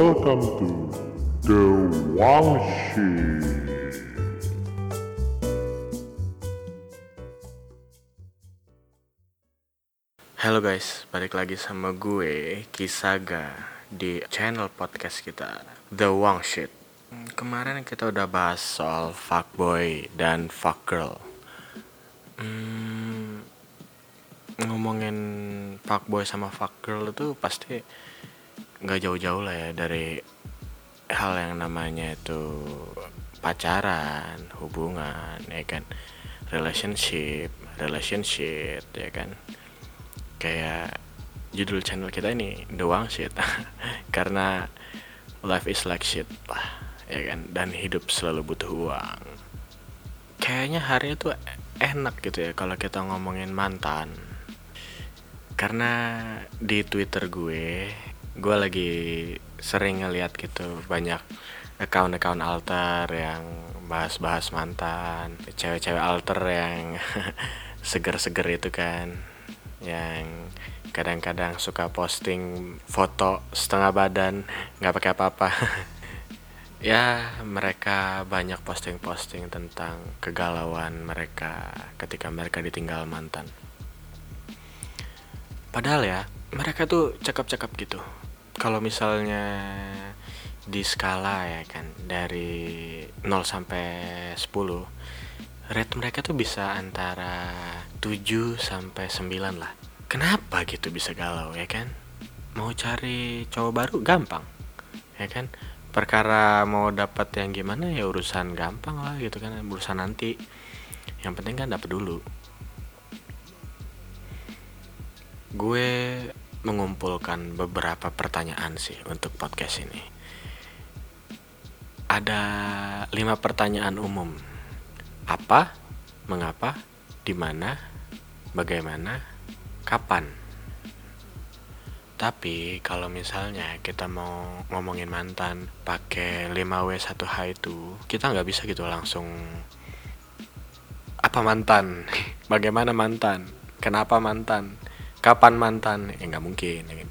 Welcome to The Wangshi. Halo guys, balik lagi sama gue Kisaga di channel podcast kita The Wang Shit. Hmm, Kemarin kita udah bahas soal fuckboy dan fuckgirl. Hmm, ngomongin fuckboy sama fuckgirl itu pasti nggak jauh-jauh lah ya dari hal yang namanya itu pacaran, hubungan, ya kan, relationship, relationship, ya kan? Kayak judul channel kita ini doang shit. Karena life is like shit lah ya kan? Dan hidup selalu butuh uang. Kayaknya hari itu enak gitu ya kalau kita ngomongin mantan. Karena di twitter gue gue lagi sering ngeliat gitu banyak account-account alter yang bahas-bahas mantan cewek-cewek alter yang seger-seger itu kan yang kadang-kadang suka posting foto setengah badan nggak pakai apa-apa. Ya mereka banyak posting-posting tentang kegalauan mereka ketika mereka ditinggal mantan. Padahal ya mereka tuh cakep-cakep gitu kalau misalnya di skala ya kan dari 0 sampai 10 rate mereka tuh bisa antara 7 sampai 9 lah. Kenapa gitu bisa galau ya kan? Mau cari cowok baru gampang. Ya kan? Perkara mau dapat yang gimana ya urusan gampang lah gitu kan, urusan nanti. Yang penting kan dapat dulu. Gue mengumpulkan beberapa pertanyaan sih untuk podcast ini. Ada lima pertanyaan umum apa, mengapa, di mana, bagaimana, kapan. Tapi kalau misalnya kita mau ngomongin mantan pakai 5W1H itu, kita nggak bisa gitu langsung apa mantan, bagaimana mantan, kenapa mantan, kapan mantan, ya nggak mungkin. ya kan.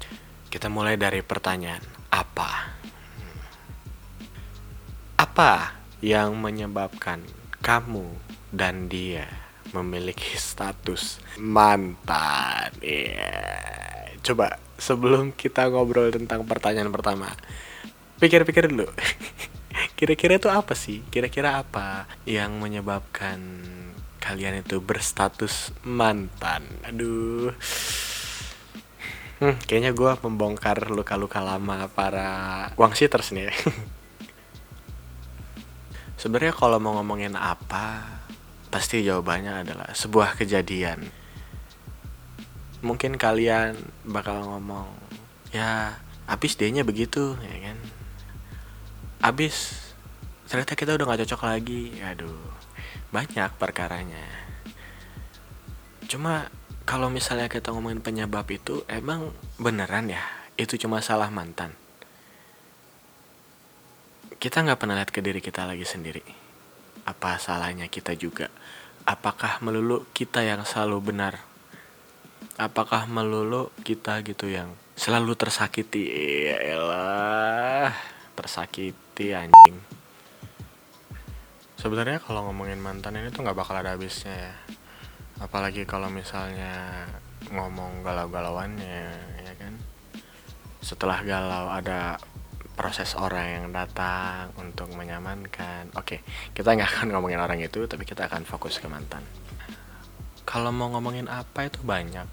Kita mulai dari pertanyaan apa, apa yang menyebabkan kamu dan dia memiliki status mantan. Iya. Coba sebelum kita ngobrol tentang pertanyaan pertama, pikir-pikir dulu. Kira-kira itu apa sih? Kira-kira apa yang menyebabkan kalian itu berstatus mantan? Aduh. Hmm, kayaknya gue membongkar luka-luka lama para wangsiters nih. ya. Sebenarnya kalau mau ngomongin apa, pasti jawabannya adalah sebuah kejadian. Mungkin kalian bakal ngomong, ya abis dia begitu, ya kan? Abis ternyata kita udah gak cocok lagi, aduh banyak perkaranya. Cuma kalau misalnya kita ngomongin penyebab itu, emang beneran ya itu cuma salah mantan kita nggak pernah lihat ke diri kita lagi sendiri. Apa salahnya kita juga? Apakah melulu kita yang selalu benar? Apakah melulu kita gitu yang selalu tersakiti? Ya elah, tersakiti anjing. Sebenarnya kalau ngomongin mantan ini tuh nggak bakal ada habisnya ya. Apalagi kalau misalnya ngomong galau-galauannya, ya kan? Setelah galau ada proses orang yang datang untuk menyamankan. Oke, kita nggak akan ngomongin orang itu, tapi kita akan fokus ke mantan. Kalau mau ngomongin apa itu banyak,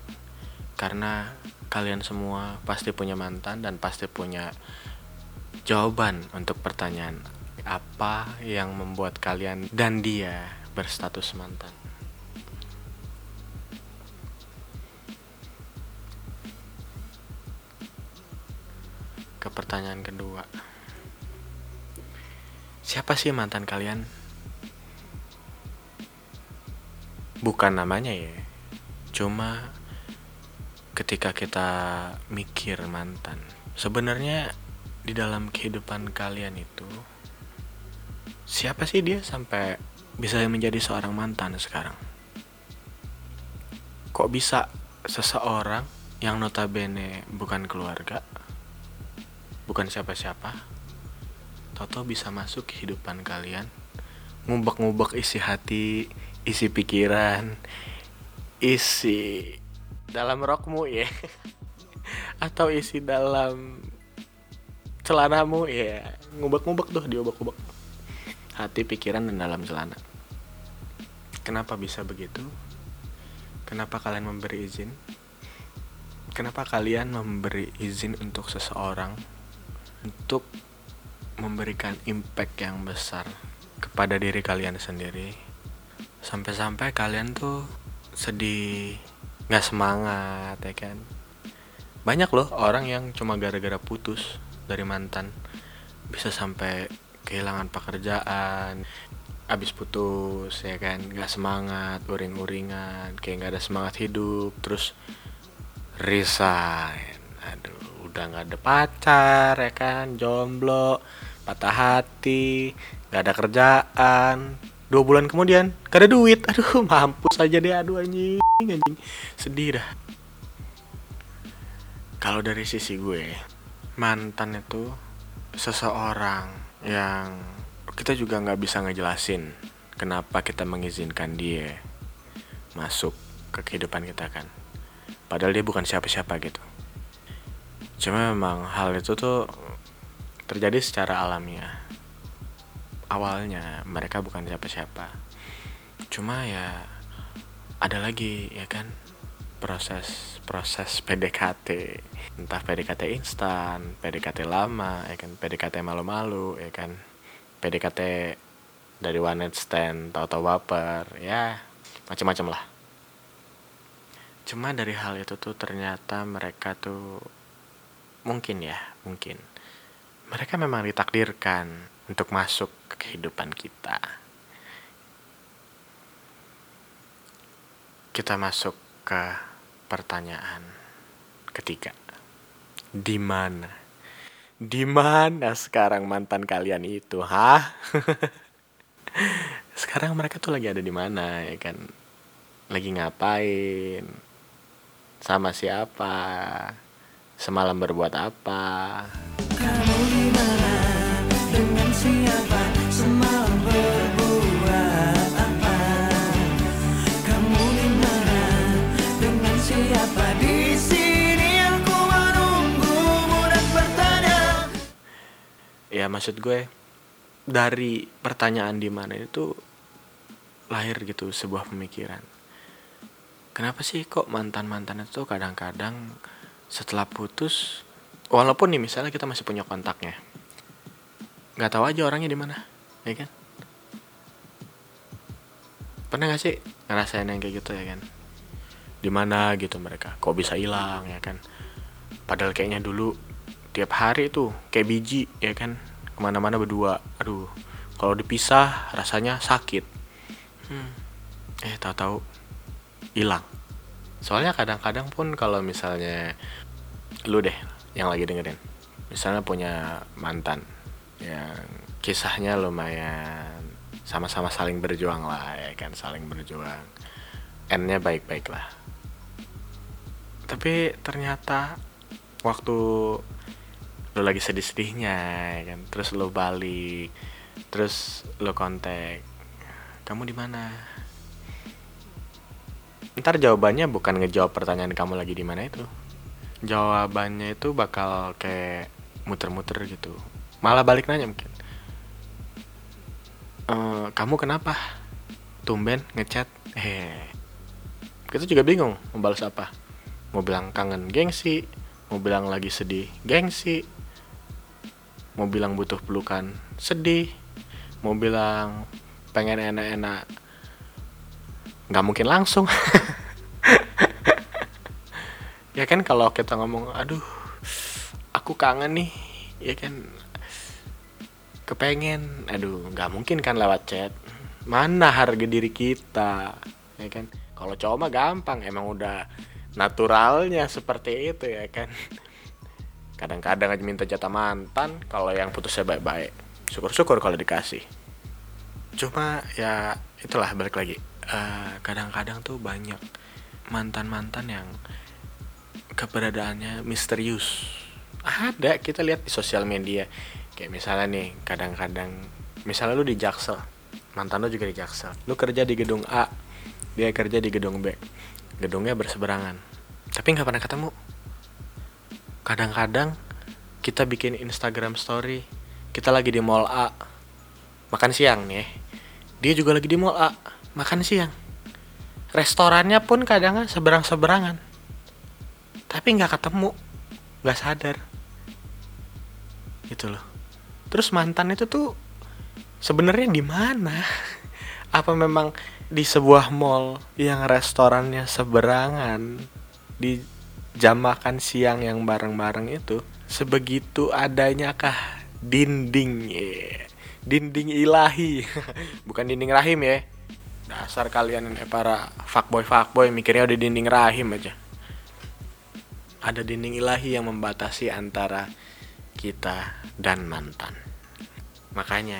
karena kalian semua pasti punya mantan dan pasti punya jawaban untuk pertanyaan apa yang membuat kalian dan dia berstatus mantan. ke pertanyaan kedua. Siapa sih mantan kalian? Bukan namanya ya. Cuma ketika kita mikir mantan, sebenarnya di dalam kehidupan kalian itu siapa sih dia sampai bisa menjadi seorang mantan sekarang? Kok bisa seseorang yang notabene bukan keluarga bukan siapa-siapa Toto bisa masuk kehidupan kalian ngubek-ngubek isi hati isi pikiran isi dalam rokmu ya? Atau isi dalam celanamu ya? Ngubek-ngubek tuh diubek-ubek hati pikiran dan dalam celana. Kenapa bisa begitu? Kenapa kalian memberi izin? Kenapa kalian memberi izin untuk seseorang untuk memberikan impact yang besar kepada diri kalian sendiri? Sampai-sampai kalian tuh sedih nggak semangat ya kan? Banyak loh orang yang cuma gara-gara putus dari mantan bisa sampai kehilangan pekerjaan abis putus ya kan nggak semangat uring-uringan kayak nggak ada semangat hidup terus resign. Aduh udah nggak ada pacar ya kan jomblo patah hati nggak ada kerjaan. Dua bulan kemudian gak ada duit. Aduh mampus aja deh aduh anjing anjing. Sedih dah. Kalau dari sisi gue mantan itu seseorang yang kita juga nggak bisa ngejelasin kenapa kita mengizinkan dia masuk ke kehidupan kita kan. Padahal dia bukan siapa-siapa gitu. Cuma memang hal itu tuh terjadi secara alamiah. Awalnya mereka bukan siapa-siapa. Cuma ya ada lagi ya kan? Proses proses PDKT entah PDKT instan PDKT lama ya kan? PDKT malu-malu ya kan? PDKT dari one night stand tahu-tahu baper ya macam-macam lah. Cuma dari hal itu tuh ternyata mereka tuh mungkin ya mungkin. Mereka memang ditakdirkan untuk masuk ke kehidupan kita. Kita masuk ke pertanyaan ketiga di mana di mana sekarang mantan kalian itu, hah? sekarang mereka tuh lagi ada di mana ya kan? Lagi ngapain? Sama siapa? Semalam berbuat apa? Kamu di mana? Dengan siapa? Maksud gue dari pertanyaan di mana itu lahir gitu sebuah pemikiran. Kenapa sih kok mantan mantan itu kadang-kadang setelah putus walaupun nih misalnya kita masih punya kontaknya nggak tahu aja orangnya di mana ya kan? Pernah gak sih ngerasain yang kayak gitu ya kan? Di mana gitu mereka kok bisa hilang ya kan? Padahal kayaknya dulu tiap hari tuh kayak biji ya kan ke mana-mana berdua. Aduh kalau dipisah rasanya sakit. Hmm. eh tahu-tahu hilang. Soalnya kadang-kadang pun kalau misalnya lu deh yang lagi dengerin. Misalnya punya mantan yang kisahnya lumayan sama-sama saling berjuang lah ya kan saling berjuang. Endnya baik-baik lah. Tapi ternyata waktu lo lagi sedih-sedihnya ya kan? Terus lo balik terus lo kontak kamu di mana? Ntar jawabannya bukan ngejawab pertanyaan kamu lagi di mana itu. Jawabannya itu bakal kayak muter-muter gitu. Malah balik nanya mungkin e, kamu kenapa? Tumben ngechat? Eh kita juga bingung mau balas apa? Mau bilang kangen gengsi mau bilang lagi sedih gengsi mau bilang butuh pelukan sedih. Mau bilang pengen enak-enak nggak mungkin langsung. Ya kan kalau kita ngomong aduh aku kangen nih ya kan kepengen. Aduh nggak mungkin kan lewat chat. Mana harga diri kita ya kan? Kalau cowok mah gampang emang udah naturalnya seperti itu ya kan kadang-kadang aja minta jatah mantan kalau yang putusnya baik-baik. Syukur-syukur kalau dikasih. Cuma ya itulah balik lagi. Kadang kadang-kadang tuh banyak mantan-mantan yang keberadaannya misterius. Ada kita lihat di sosial media. Kayak misalnya nih kadang-kadang misalnya lu di Jaksel mantan lu juga di Jaksel. Lu kerja di gedung A dia kerja di gedung B. Gedungnya berseberangan. Tapi nggak pernah ketemu kadang-kadang kita bikin Instagram story kita lagi di mall A makan siang nih. Dia juga lagi di mall A makan siang. Restorannya pun kadang seberang seberangan tapi nggak ketemu nggak sadar. Gitu loh. Terus mantan itu tuh sebenarnya di mana? Apa memang di sebuah mall yang restorannya seberangan di jam makan siang yang bareng-bareng itu sebegitu adanya kah dinding dinding ilahi bukan dinding rahim ya dasar kalian ini para fuckboy fuckboy mikirnya udah dinding rahim aja ada dinding ilahi yang membatasi antara kita dan mantan. Makanya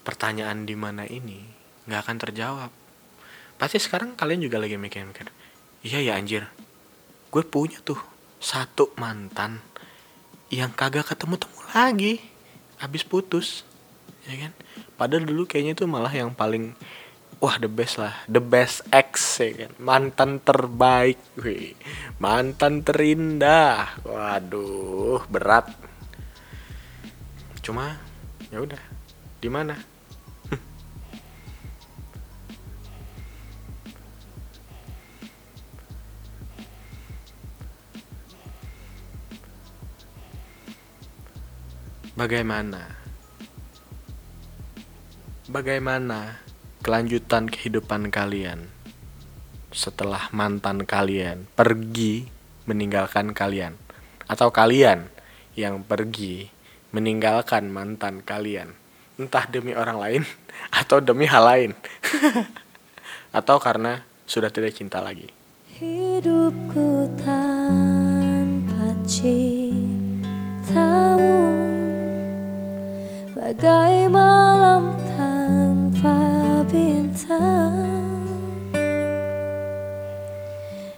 pertanyaan di mana ini nggak akan terjawab. Pasti sekarang kalian juga lagi mikir-mikir. Iya ya anjir. Gue punya tuh satu mantan yang kagak ketemu-temu lagi. Habis putus. Ya kan? Padahal dulu kayaknya tuh malah yang paling wah the best lah the best ex ya kan mantan terbaik wih mantan terindah waduh berat cuma ya udah di mana bagaimana? Bagaimana kelanjutan kehidupan kalian setelah mantan kalian pergi meninggalkan kalian? Atau kalian yang pergi meninggalkan mantan kalian? Entah demi orang lain atau demi hal lain. Atau karena sudah tidak cinta lagi. Hidupku tanpa cintamu bagai malam tanpa bintang.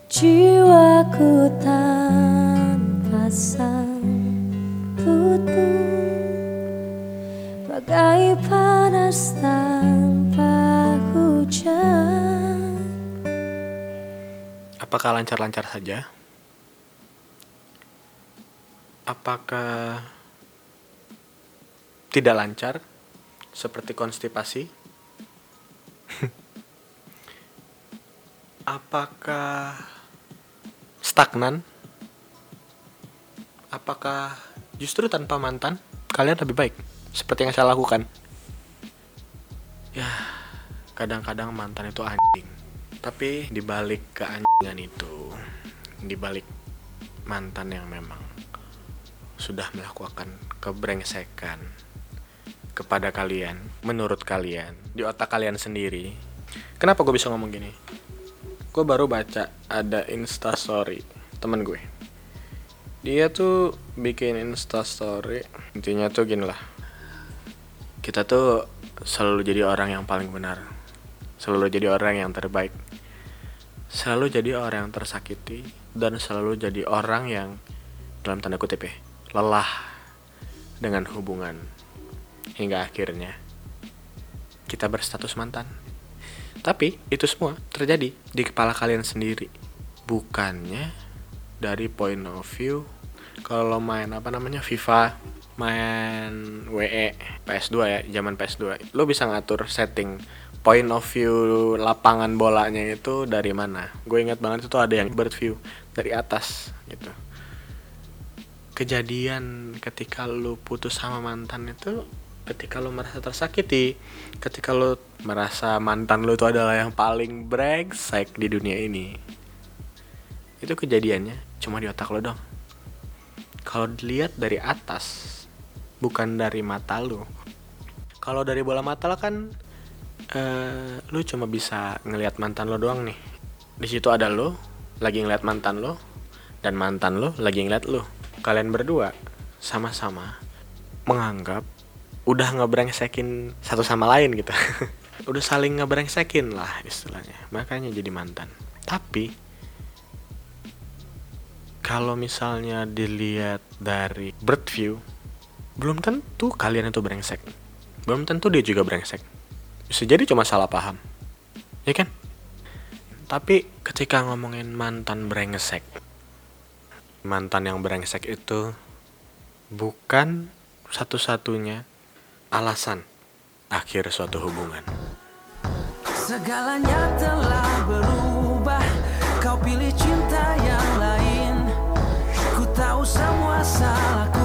Jiwaku tanpa sang putus Bagai panas tanpa hujan. Apakah lancar-lancar saja? Apakah tidak lancar seperti konstipasi? Apakah stagnan? Apakah justru tanpa mantan kalian lebih baik? seperti yang saya lakukan ya kadang-kadang mantan itu anjing tapi dibalik keanjingan itu dibalik mantan yang memang sudah melakukan kebrengsekan kepada kalian menurut kalian di otak kalian sendiri kenapa gue bisa ngomong gini? Gue baru baca ada instastory temen gue. Dia tuh bikin instastory intinya tuh gini lah. Kita tuh selalu jadi orang yang paling benar. Selalu jadi orang yang terbaik. Selalu jadi orang yang tersakiti dan selalu jadi orang yang dalam tanda kutip ya lelah dengan hubungan hingga akhirnya kita berstatus mantan. Tapi itu semua terjadi di kepala kalian sendiri. Bukannya dari point of view kalau main apa namanya FIFA main WE PS2 ya zaman PS2 lo bisa ngatur setting point of view lapangan bolanya itu dari mana. Gue ingat banget itu ada yang bird view dari atas gitu. Kejadian ketika lo putus sama mantan itu ketika lo merasa tersakiti ketika lo merasa mantan lo itu adalah yang paling brengsek di dunia ini itu kejadiannya cuma di otak lo dong. Kalau dilihat dari atas bukan dari mata lu kalau dari bola mata lo kan uh, lu cuma bisa ngelihat mantan lo doang nih. Di situ ada lo lagi ngeliat mantan lo dan mantan lo lagi ngeliat lo. Kalian berdua sama-sama menganggap udah ngebrengsekin satu sama lain gitu. Udah saling ngebrengsekin lah istilahnya. Makanya jadi mantan. Tapi kalau misalnya dilihat dari bird view belum tentu kalian itu brengsek. Belum tentu dia juga brengsek. Bisa jadi cuma salah paham. Ya kan? Tapi ketika ngomongin mantan brengsek mantan yang brengsek itu bukan satu-satunya alasan akhir suatu hubungan. Segalanya telah berubah. Kau pilih cinta yang lain. Ku tahu semua salahku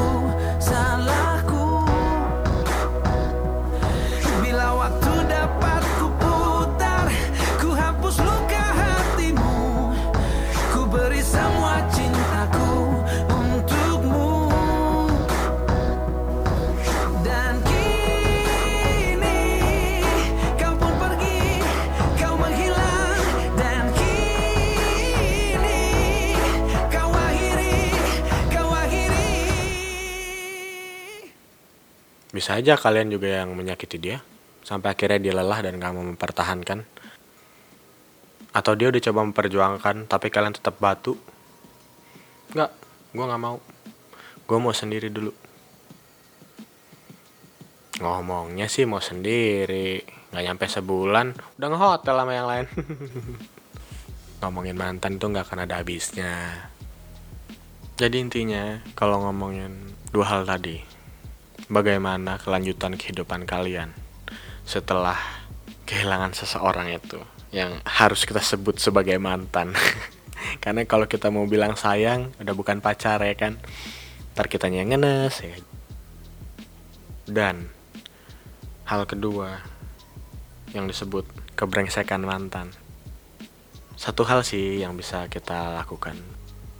Aja kalian juga yang menyakiti dia sampai akhirnya dia lelah dan kamu mempertahankan. Atau dia udah coba memperjuangkan tapi kalian tetap batu. Enggak, gua nggak mau. Gua mau sendiri dulu. Ngomongnya sih mau sendiri, nggak nyampe sebulan udah ngehotel sama yang lain. Ngomongin mantan tuh nggak akan ada habisnya. Jadi intinya kalau ngomongin dua hal tadi, bagaimana kelanjutan kehidupan kalian setelah kehilangan seseorang itu yang harus kita sebut sebagai mantan. Karena kalau kita mau bilang sayang udah bukan pacar ya kan? Ntar yang ngenes ya. Dan hal kedua yang disebut kebrengsekan mantan. Satu hal sih yang bisa kita lakukan.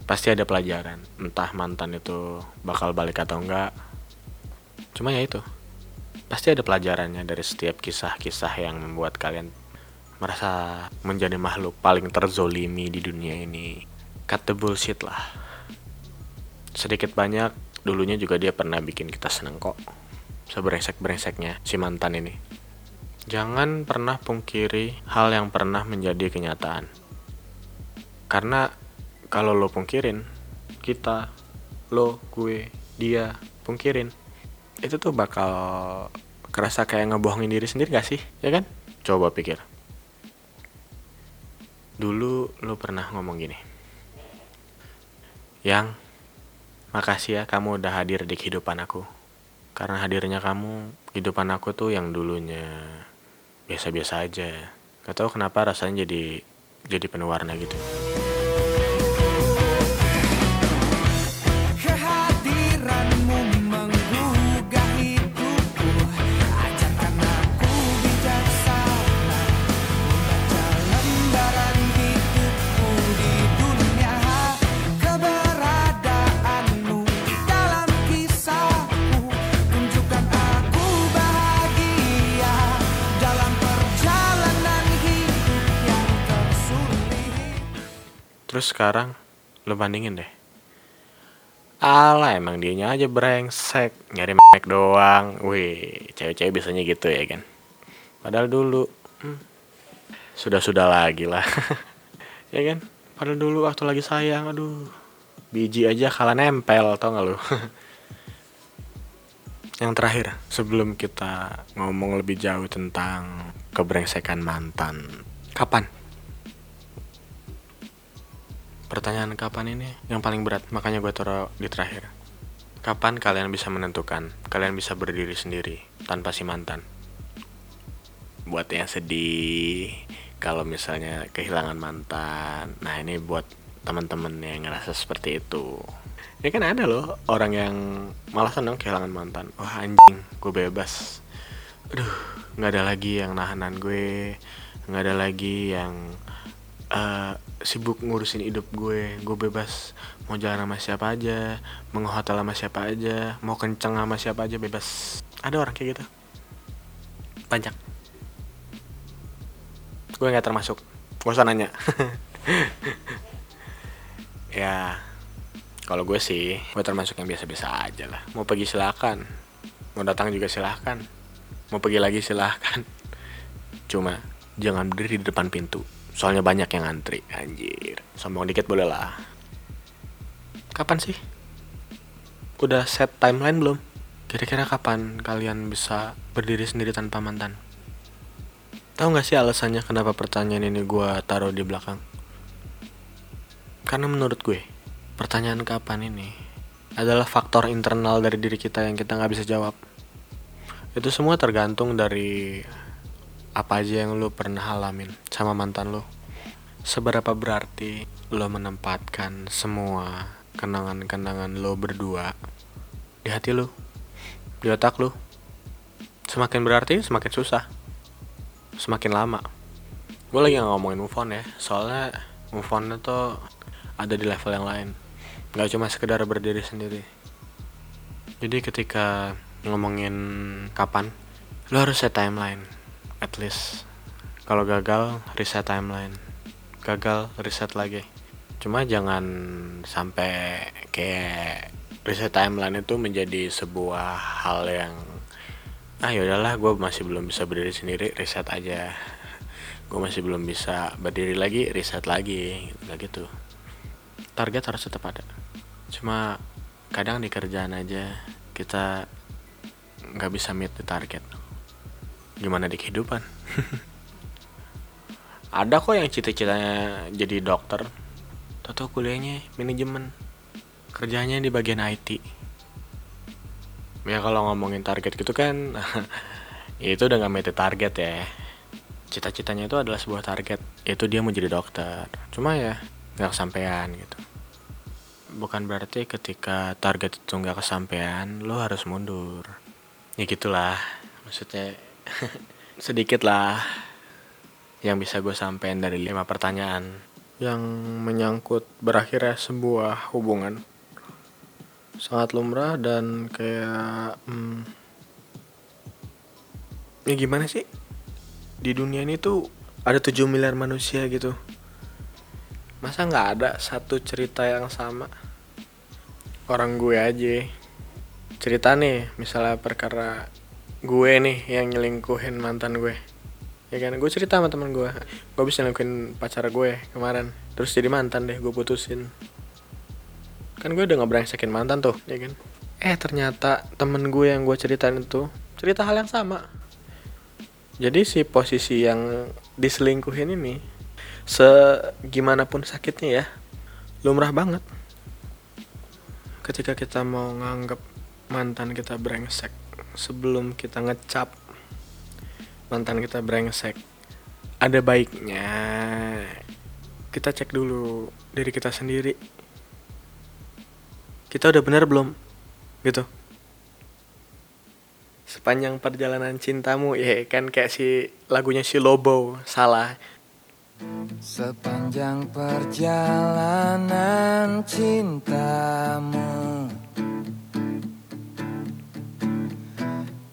Pasti ada pelajaran. Entah mantan itu bakal balik atau enggak Cuma ya itu, pasti ada pelajarannya dari setiap kisah-kisah yang membuat kalian merasa menjadi makhluk paling terzolimi di dunia ini. Cut the bullshit lah. Sedikit banyak, dulunya juga dia pernah bikin kita seneng kok. Seberengsek-berengseknya si mantan ini. Jangan pernah pungkiri hal yang pernah menjadi kenyataan. Karena kalau lo pungkirin, kita, lo, gue, dia, pungkirin, itu tuh bakal kerasa kayak ngebohongin diri sendiri gak sih? Ya kan? Coba pikir. Dulu lu pernah ngomong gini. Yang, makasih ya kamu udah hadir di kehidupan aku. Karena hadirnya kamu, kehidupan aku tuh yang dulunya biasa-biasa aja. Gak tau kenapa rasanya jadi jadi penuh warna gitu. Terus sekarang lu bandingin deh. Alah emang dianya aja brengsek. Nyari mek doang. Wih cewek-cewek biasanya gitu ya kan Padahal dulu hmm, Sudah-sudah lagi lah. Ya kan Padahal dulu waktu lagi sayang Aduh. Biji aja kalah nempel tau gak lu? Yang terakhir Sebelum kita ngomong lebih jauh tentang Kebrengsekan mantan. Kapan? Pertanyaan kapan ini yang paling berat, makanya gue taruh di terakhir. Kapan kalian bisa menentukan, kalian bisa berdiri sendiri tanpa si mantan? Buat yang sedih, kalau misalnya kehilangan mantan, nah ini buat teman-teman yang ngerasa seperti itu. Ya kan ada loh orang yang malasan dong kehilangan mantan. Wah anjing, gue bebas. Aduh, nggak ada lagi yang nahanan gue, nggak ada lagi yang eh, sibuk ngurusin hidup gue. Gue bebas mau jalan sama siapa aja mau ngehotel sama siapa aja mau kenceng sama siapa aja bebas. Ada orang kayak gitu. Banyak. Gue nggak termasuk. Gak usah nanya. Ya kalau gue sih gue termasuk yang biasa-biasa aja lah. Mau pergi silakan. Mau datang juga silahkan mau pergi lagi silahkan cuma jangan berdiri di depan pintu soalnya banyak yang ngantri anjir. Sombong dikit boleh lah. Kapan sih? Udah set timeline belum? Kira-kira kapan kalian bisa berdiri sendiri tanpa mantan? Tahu nggak sih alasannya kenapa pertanyaan ini gue taruh di belakang? Karena menurut gue pertanyaan kapan ini adalah faktor internal dari diri kita yang kita nggak bisa jawab. Itu semua tergantung dari apa aja yang lu pernah alamin sama mantan lu? Seberapa berarti lo menempatkan semua kenangan-kenangan lo berdua di hati lo di otak lo semakin berarti semakin susah. Semakin lama. Gue lagi nggak ngomongin move on ya soalnya move on itu ada di level yang lain. Nggak cuma sekedar berdiri sendiri. Jadi ketika ngomongin kapan lo harus set timeline at least kalau gagal reset timeline. Gagal reset lagi. Cuma jangan sampai kayak reset timeline itu menjadi sebuah hal yang ah yaudahlah gue masih belum bisa berdiri sendiri reset aja. Gue masih belum bisa berdiri lagi reset lagi. Nggak gitu. Target harus tetap ada. Cuma kadang di kerjaan aja kita nggak bisa meet the target gimana di kehidupan? Ada kok yang cita-citanya jadi dokter. Atau kuliahnya manajemen. Kerjanya di bagian IT ya kalau ngomongin target gitu kan ya itu udah nggak meet target ya. Cita-citanya itu adalah sebuah target. Yaitu dia mau jadi dokter. Cuma ya nggak kesampaian gitu. Bukan berarti ketika target itu nggak kesampaian lo harus mundur. Ya gitulah maksudnya sedikit lah yang bisa gue sampaikan dari lima pertanyaan. Yang menyangkut berakhirnya sebuah hubungan. Sangat lumrah dan kayak hmm, ya gimana sih? Di dunia ini tuh ada 7 miliar manusia gitu. Masa nggak ada satu cerita yang sama? Orang gue aja. Cerita nih misalnya perkara gue nih yang nyelingkuhin mantan gue. Ya kan? Gue cerita sama teman gue. Gue bisa nyelingkuhin pacar gue kemarin. Terus jadi mantan deh gue putusin. Kan gue udah ngebrengsekin mantan tuh ya kan? Eh ternyata temen gue yang gue ceritain itu cerita hal yang sama. Jadi si posisi yang diselingkuhin ini segimana pun sakitnya ya lumrah banget. Ketika kita mau nganggap mantan kita brengsek sebelum kita ngecap mantan kita brengsek. Ada baiknya kita cek dulu diri kita sendiri. Kita udah benar belum? Gitu. Sepanjang perjalanan cintamu ya kan kayak si lagunya si Lobo salah. Sepanjang perjalanan cintamu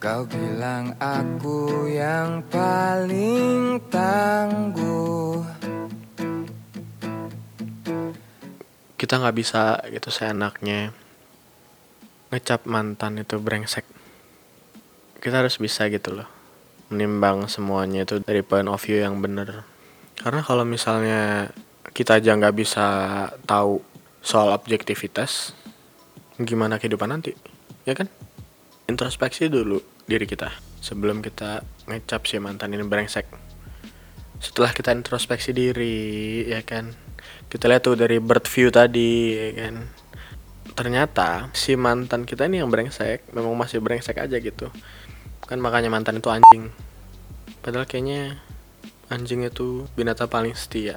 Kau bilang aku yang paling tangguh. Kita nggak bisa gitu seenaknya ngecap mantan itu brengsek. Kita harus bisa gitu loh menimbang semuanya itu dari point of view yang bener. Karena kalau misalnya kita aja nggak bisa tahu soal objektivitas gimana kehidupan nanti? Ya kan? Introspeksi dulu diri kita sebelum kita ngecap si mantan ini brengsek. Setelah kita introspeksi diri ya kan? Kita lihat tuh dari bird view tadi ya kan? Ternyata si mantan kita ini yang brengsek memang masih brengsek aja gitu. Kan makanya mantan itu anjing. Padahal kayaknya anjing itu binatang paling setia.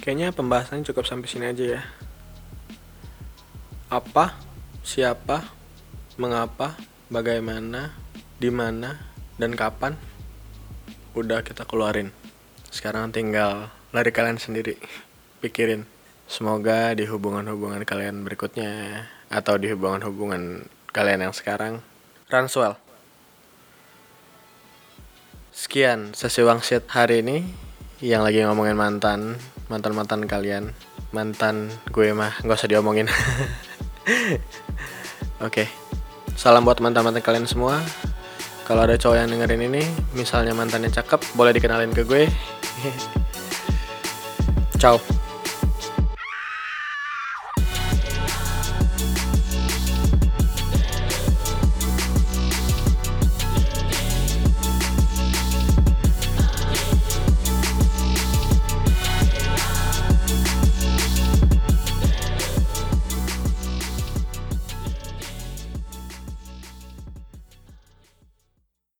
Kayaknya pembahasannya cukup sampai sini aja ya. Apa siapa mengapa bagaimana di mana dan kapan udah kita keluarin. Sekarang tinggal lari kalian sendiri pikirin. Semoga di hubungan-hubungan kalian berikutnya atau di hubungan-hubungan kalian yang sekarang runs well sekian sesi wangsit hari ini. Yang lagi ngomongin mantan mantan mantan kalian. Mantan gue mah nggak usah diomongin. Oke salam buat mantan mantan kalian semua. Kalau ada cowok yang dengerin ini misalnya mantannya cakep boleh dikenalin ke gue. Ciao